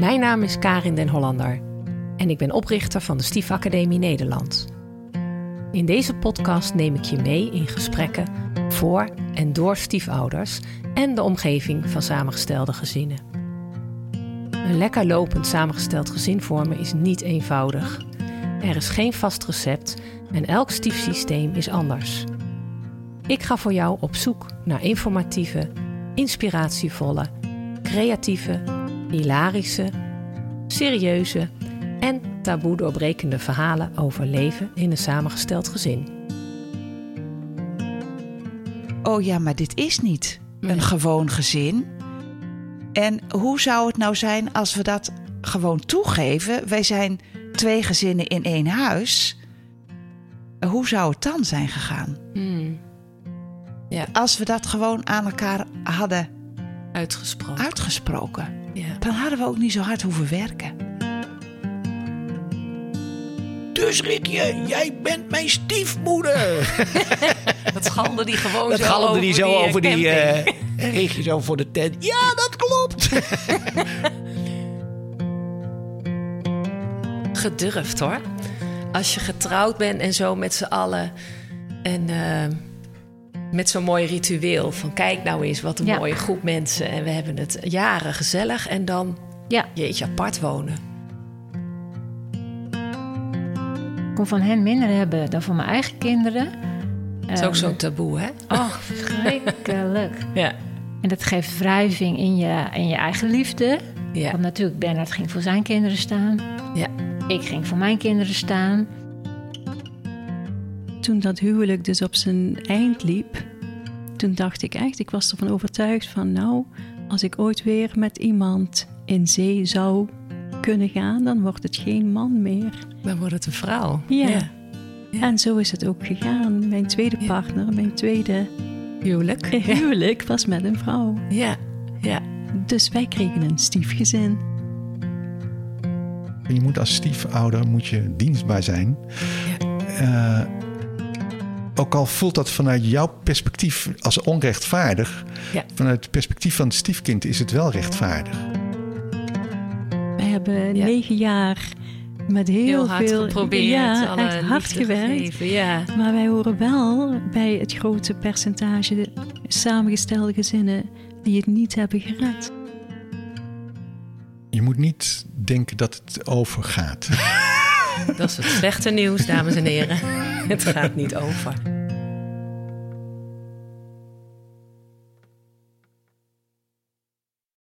Mijn naam is Karin den Hollander en ik ben oprichter van de Stiefacademie Nederland. In deze podcast neem ik je mee in gesprekken voor en door stiefouders en de omgeving van samengestelde gezinnen. Een lekker lopend samengesteld gezin vormen is niet eenvoudig. Er is geen vast recept en elk stiefsysteem is anders. Ik ga voor jou op zoek naar informatieve, inspiratievolle, creatieve, hilarische, serieuze en taboe doorbrekende verhalen over leven in een samengesteld gezin. Oh ja, maar dit is niet Nee. een gewoon gezin. En hoe zou het nou zijn als we dat gewoon toegeven? Wij zijn twee gezinnen in één huis. Hoe zou het dan zijn gegaan? Hmm, Als we dat gewoon aan elkaar hadden uitgesproken. uitgesproken. Ja. Dan hadden we ook niet zo hard hoeven werken. Dus Rikje, jij bent mijn stiefmoeder. Dat schalde die gewoon Dat zo galmde over die zo eh, over die... eh Rikje zo voor de tent. Ja, dat klopt. gedurfd hoor. Als je getrouwd bent en zo met z'n allen. En eh, met zo'n mooi ritueel. Van kijk nou eens wat een Ja. mooie groep mensen. En we hebben het jaren gezellig. En dan Ja, jeetje apart wonen. ik kon van hen minder hebben dan van mijn eigen kinderen. Dat is ook zo'n taboe hè? Oh, verschrikkelijk. Ja. En dat geeft wrijving in je, in je eigen liefde. Ja. Want natuurlijk, Bernard ging voor zijn kinderen staan. Ja. Ik ging voor mijn kinderen staan. Toen dat huwelijk dus op zijn eind liep, toen dacht ik echt, ik was ervan overtuigd van nou, als ik ooit weer met iemand in zee zou kunnen gaan, dan wordt het geen man meer. Dan wordt het een vrouw. Ja. Ja. En zo is het ook gegaan. Mijn tweede partner, mijn tweede Huwelijk. huwelijk was met een vrouw. Ja. Ja. Dus wij kregen een stiefgezin. Je moet als stiefouder moet je dienstbaar zijn. Eh, ook al voelt dat vanuit jouw perspectief als onrechtvaardig, Ja. vanuit het perspectief van het stiefkind is het wel rechtvaardig. Wij hebben Ja. negen jaar met heel, Heel hard veel geprobeerd. ja, alle echt hard gewerkt. gegeven, Ja. Maar wij horen wel bij het grote percentage samengestelde gezinnen die het niet hebben gered. Je moet niet denken dat het overgaat. Dat is het slechte nieuws, dames en heren. Het gaat niet over.